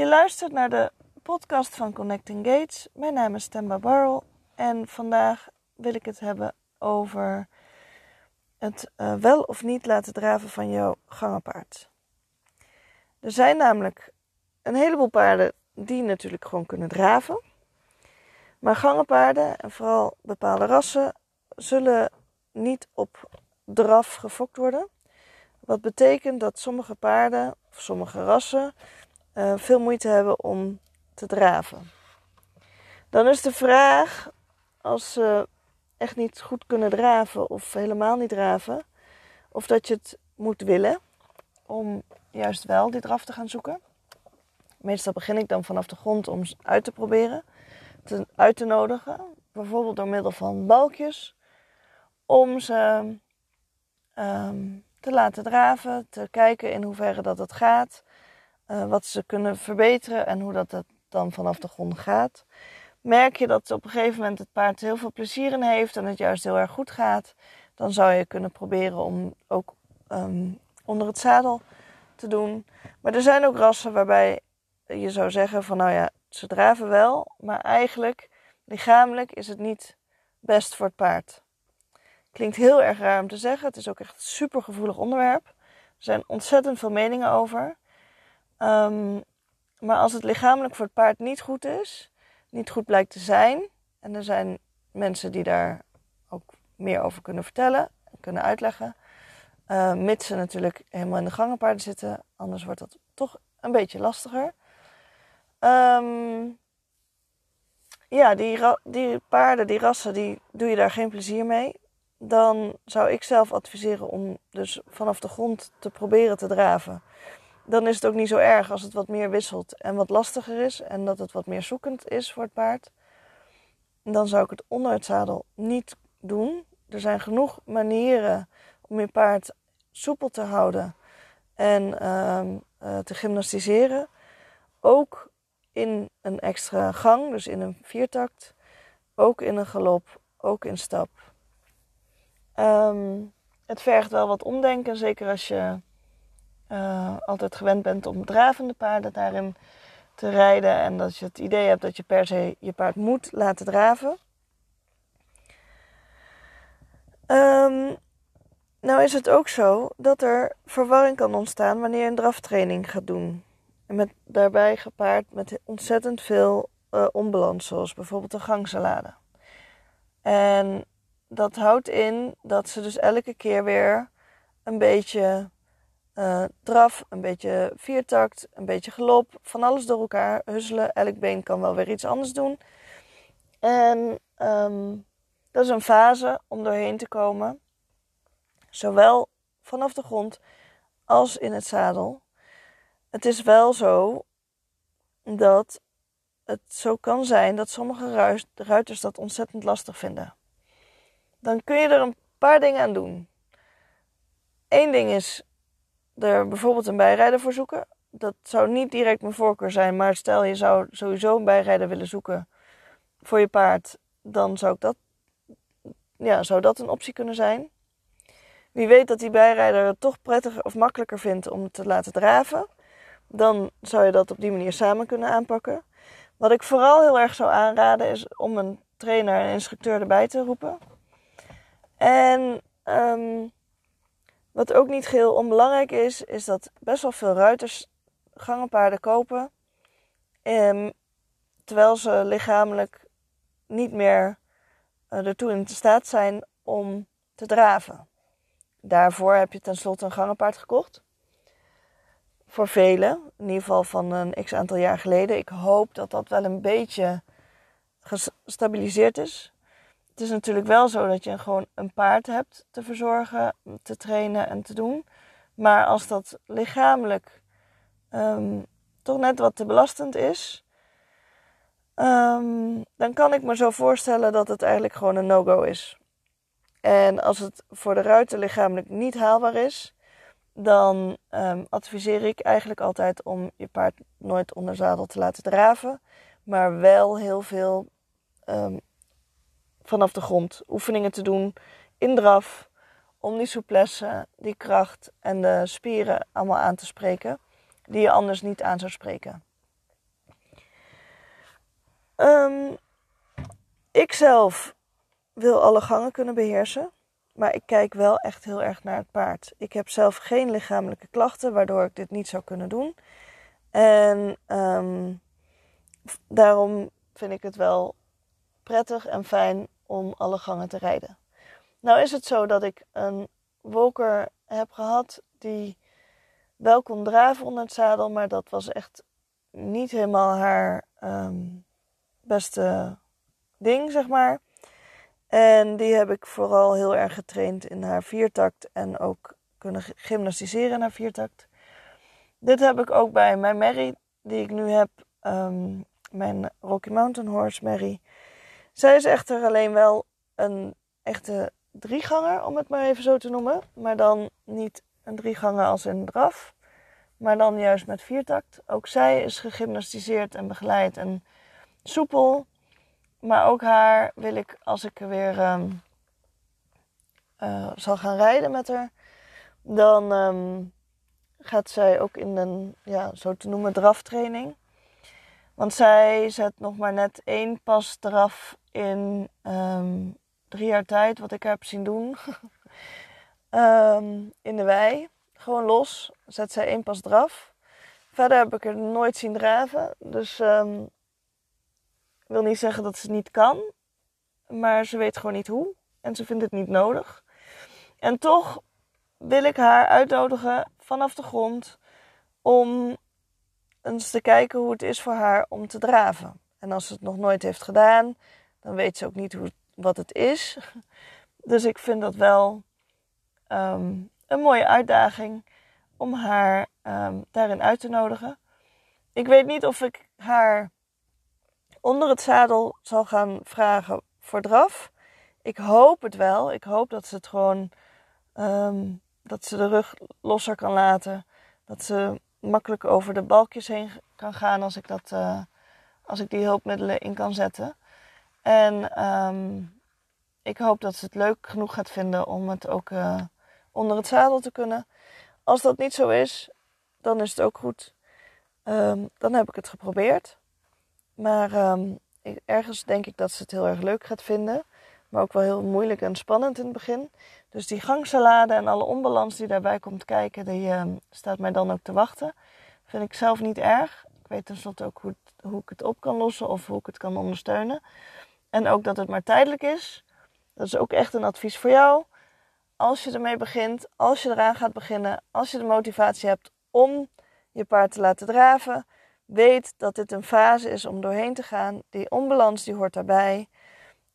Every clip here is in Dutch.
Je luistert naar de podcast van Connecting Gates. Mijn naam is Temba Barrel en vandaag wil ik het hebben over het uh, wel of niet laten draven van jouw gangenpaard. Er zijn namelijk een heleboel paarden die natuurlijk gewoon kunnen draven. Maar gangenpaarden en vooral bepaalde rassen zullen niet op draf gefokt worden. Wat betekent dat sommige paarden of sommige rassen uh, veel moeite hebben om te draven. Dan is de vraag, als ze echt niet goed kunnen draven of helemaal niet draven, of dat je het moet willen om juist wel die draf te gaan zoeken. Meestal begin ik dan vanaf de grond om ze uit te proberen, te, uit te nodigen, bijvoorbeeld door middel van balkjes, om ze um, te laten draven, te kijken in hoeverre dat het gaat, uh, wat ze kunnen verbeteren en hoe dat het dan vanaf de grond gaat. Merk je dat op een gegeven moment het paard heel veel plezier in heeft en het juist heel erg goed gaat, dan zou je kunnen proberen om ook um, onder het zadel te doen. Maar er zijn ook rassen waarbij je zou zeggen van nou ja, ze draven wel, maar eigenlijk lichamelijk is het niet best voor het paard. Klinkt heel erg raar om te zeggen. Het is ook echt een super gevoelig onderwerp. Er zijn ontzettend veel meningen over. Um, maar als het lichamelijk voor het paard niet goed is, niet goed blijkt te zijn, en er zijn mensen die daar ook meer over kunnen vertellen, kunnen uitleggen, uh, mits ze natuurlijk helemaal in de gangenpaarden zitten, anders wordt dat toch een beetje lastiger. Um, ja, die, die paarden, die rassen, die doe je daar geen plezier mee dan zou ik zelf adviseren om dus vanaf de grond te proberen te draven. Dan is het ook niet zo erg als het wat meer wisselt en wat lastiger is en dat het wat meer zoekend is voor het paard. Dan zou ik het onder het zadel niet doen. Er zijn genoeg manieren om je paard soepel te houden en uh, uh, te gymnastiseren. Ook in een extra gang, dus in een viertakt, ook in een galop, ook in stap. Um, het vergt wel wat omdenken, zeker als je uh, altijd gewend bent om dravende paarden daarin te rijden en dat je het idee hebt dat je per se je paard moet laten draven. Um, nou is het ook zo dat er verwarring kan ontstaan wanneer je een draftraining gaat doen. En met, daarbij gepaard met ontzettend veel uh, onbalans, zoals bijvoorbeeld de gangsalade. En dat houdt in dat ze dus elke keer weer een beetje uh, draf, een beetje viertakt, een beetje galop, van alles door elkaar husselen. Elk been kan wel weer iets anders doen. En um, dat is een fase om doorheen te komen. Zowel vanaf de grond als in het zadel. Het is wel zo dat het zo kan zijn dat sommige ruiters dat ontzettend lastig vinden dan kun je er een paar dingen aan doen. Eén ding is er bijvoorbeeld een bijrijder voor zoeken. Dat zou niet direct mijn voorkeur zijn, maar stel je zou sowieso een bijrijder willen zoeken voor je paard, dan zou ik dat, ja, zou dat een optie kunnen zijn. Wie weet dat die bijrijder het toch prettiger of makkelijker vindt om te laten draven, dan zou je dat op die manier samen kunnen aanpakken. Wat ik vooral heel erg zou aanraden is om een trainer en instructeur erbij te roepen. En um, wat ook niet geheel onbelangrijk is, is dat best wel veel ruiters gangenpaarden kopen. Um, terwijl ze lichamelijk niet meer uh, ertoe in staat zijn om te draven. Daarvoor heb je tenslotte een gangenpaard gekocht. Voor velen, in ieder geval van een x aantal jaar geleden. Ik hoop dat dat wel een beetje gestabiliseerd is het is natuurlijk wel zo dat je gewoon een paard hebt te verzorgen, te trainen en te doen. Maar als dat lichamelijk um, toch net wat te belastend is, um, dan kan ik me zo voorstellen dat het eigenlijk gewoon een no-go is. En als het voor de ruiter lichamelijk niet haalbaar is, dan um, adviseer ik eigenlijk altijd om je paard nooit onder zadel te laten draven, maar wel heel veel vanaf de grond oefeningen te doen in draf. Om die souplesse, die kracht en de spieren allemaal aan te spreken. Die je anders niet aan zou spreken. Um, ik zelf wil alle gangen kunnen beheersen. Maar ik kijk wel echt heel erg naar het paard. Ik heb zelf geen lichamelijke klachten, waardoor ik dit niet zou kunnen doen. En um, daarom vind ik het wel prettig en fijn om alle gangen te rijden. Nou is het zo dat ik een wolker heb gehad die wel kon draven onder het zadel, maar dat was echt niet helemaal haar um, beste ding, zeg maar. En die heb ik vooral heel erg getraind in haar viertakt en ook kunnen gymnastiseren in haar viertakt. Dit heb ik ook bij mijn Mary, die ik nu heb, um, mijn Rocky Mountain Horse Mary. Zij is echter alleen wel een echte drieganger, om het maar even zo te noemen. Maar dan niet een drieganger als in draf, maar dan juist met viertakt. Ook zij is gegymnastiseerd en begeleid en soepel. Maar ook haar wil ik, als ik weer um, uh, zal gaan rijden met haar, dan um, gaat zij ook in een, ja, zo te noemen, draftraining. Want zij zet nog maar net één pas draf in um, drie jaar tijd, wat ik heb zien doen. in de wei. Gewoon los. Zet zij één pas draf. Verder heb ik er nooit zien draven. Dus um, wil niet zeggen dat ze het niet kan, maar ze weet gewoon niet hoe en ze vindt het niet nodig. En toch wil ik haar uitnodigen vanaf de grond om eens te kijken hoe het is voor haar om te draven. En als ze het nog nooit heeft gedaan, dan weet ze ook niet hoe, wat het is. Dus ik vind dat wel um, een mooie uitdaging om haar um, daarin uit te nodigen. Ik weet niet of ik haar onder het zadel zal gaan vragen voor draf. Ik hoop het wel. Ik hoop dat ze het gewoon. Um, dat ze de rug losser kan laten. Dat ze makkelijk over de balkjes heen kan gaan als ik, dat, uh, als ik die hulpmiddelen in kan zetten. En um, ik hoop dat ze het leuk genoeg gaat vinden om het ook uh, onder het zadel te kunnen. Als dat niet zo is, dan is het ook goed. Um, dan heb ik het geprobeerd. Maar um, ergens denk ik dat ze het heel erg leuk gaat vinden. Maar ook wel heel moeilijk en spannend in het begin. Dus die gangsalade en alle onbalans die daarbij komt kijken, die um, staat mij dan ook te wachten. Vind ik zelf niet erg. Ik weet tenslotte ook hoe, hoe ik het op kan lossen of hoe ik het kan ondersteunen. En ook dat het maar tijdelijk is. Dat is ook echt een advies voor jou. Als je ermee begint, als je eraan gaat beginnen, als je de motivatie hebt om je paard te laten draven, weet dat dit een fase is om doorheen te gaan. Die onbalans die hoort daarbij.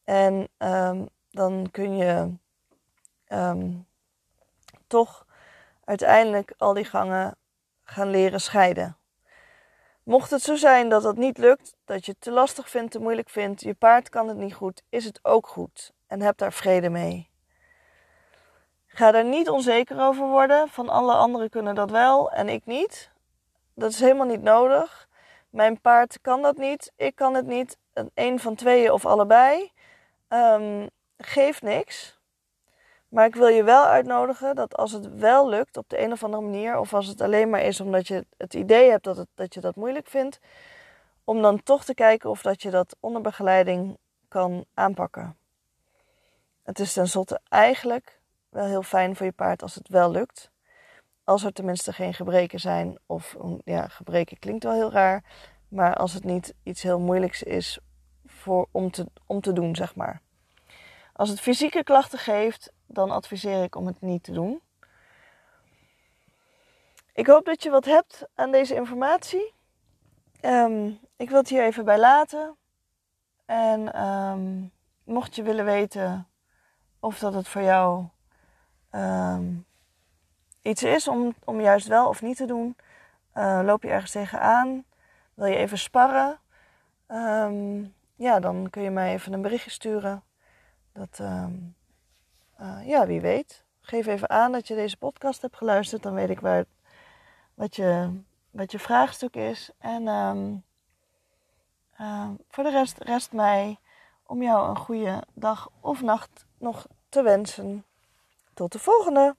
En um, dan kun je um, toch uiteindelijk al die gangen gaan leren scheiden. Mocht het zo zijn dat dat niet lukt, dat je het te lastig vindt, te moeilijk vindt, je paard kan het niet goed, is het ook goed. En heb daar vrede mee. Ga er niet onzeker over worden. Van alle anderen kunnen dat wel en ik niet. Dat is helemaal niet nodig. Mijn paard kan dat niet, ik kan het niet. Een van tweeën of allebei. Um, geeft niks. Maar ik wil je wel uitnodigen dat als het wel lukt op de een of andere manier, of als het alleen maar is omdat je het idee hebt dat, het, dat je dat moeilijk vindt, om dan toch te kijken of dat je dat onder begeleiding kan aanpakken. Het is tenslotte eigenlijk wel heel fijn voor je paard als het wel lukt. Als er tenminste geen gebreken zijn, of ja, gebreken klinkt wel heel raar, maar als het niet iets heel moeilijks is voor, om, te, om te doen, zeg maar. Als het fysieke klachten geeft, dan adviseer ik om het niet te doen. Ik hoop dat je wat hebt aan deze informatie. Um, ik wil het hier even bij laten. En um, mocht je willen weten of dat het voor jou um, iets is om, om juist wel of niet te doen, uh, loop je ergens tegenaan, wil je even sparren, ja, dan kun je mij even een berichtje sturen. Dat, um, uh, ja, wie weet. Geef even aan dat je deze podcast hebt geluisterd, dan weet ik waar, wat, je, wat je vraagstuk is. En um, voor de rest rest mij om jou een goede dag of nacht nog te wensen. Tot de volgende!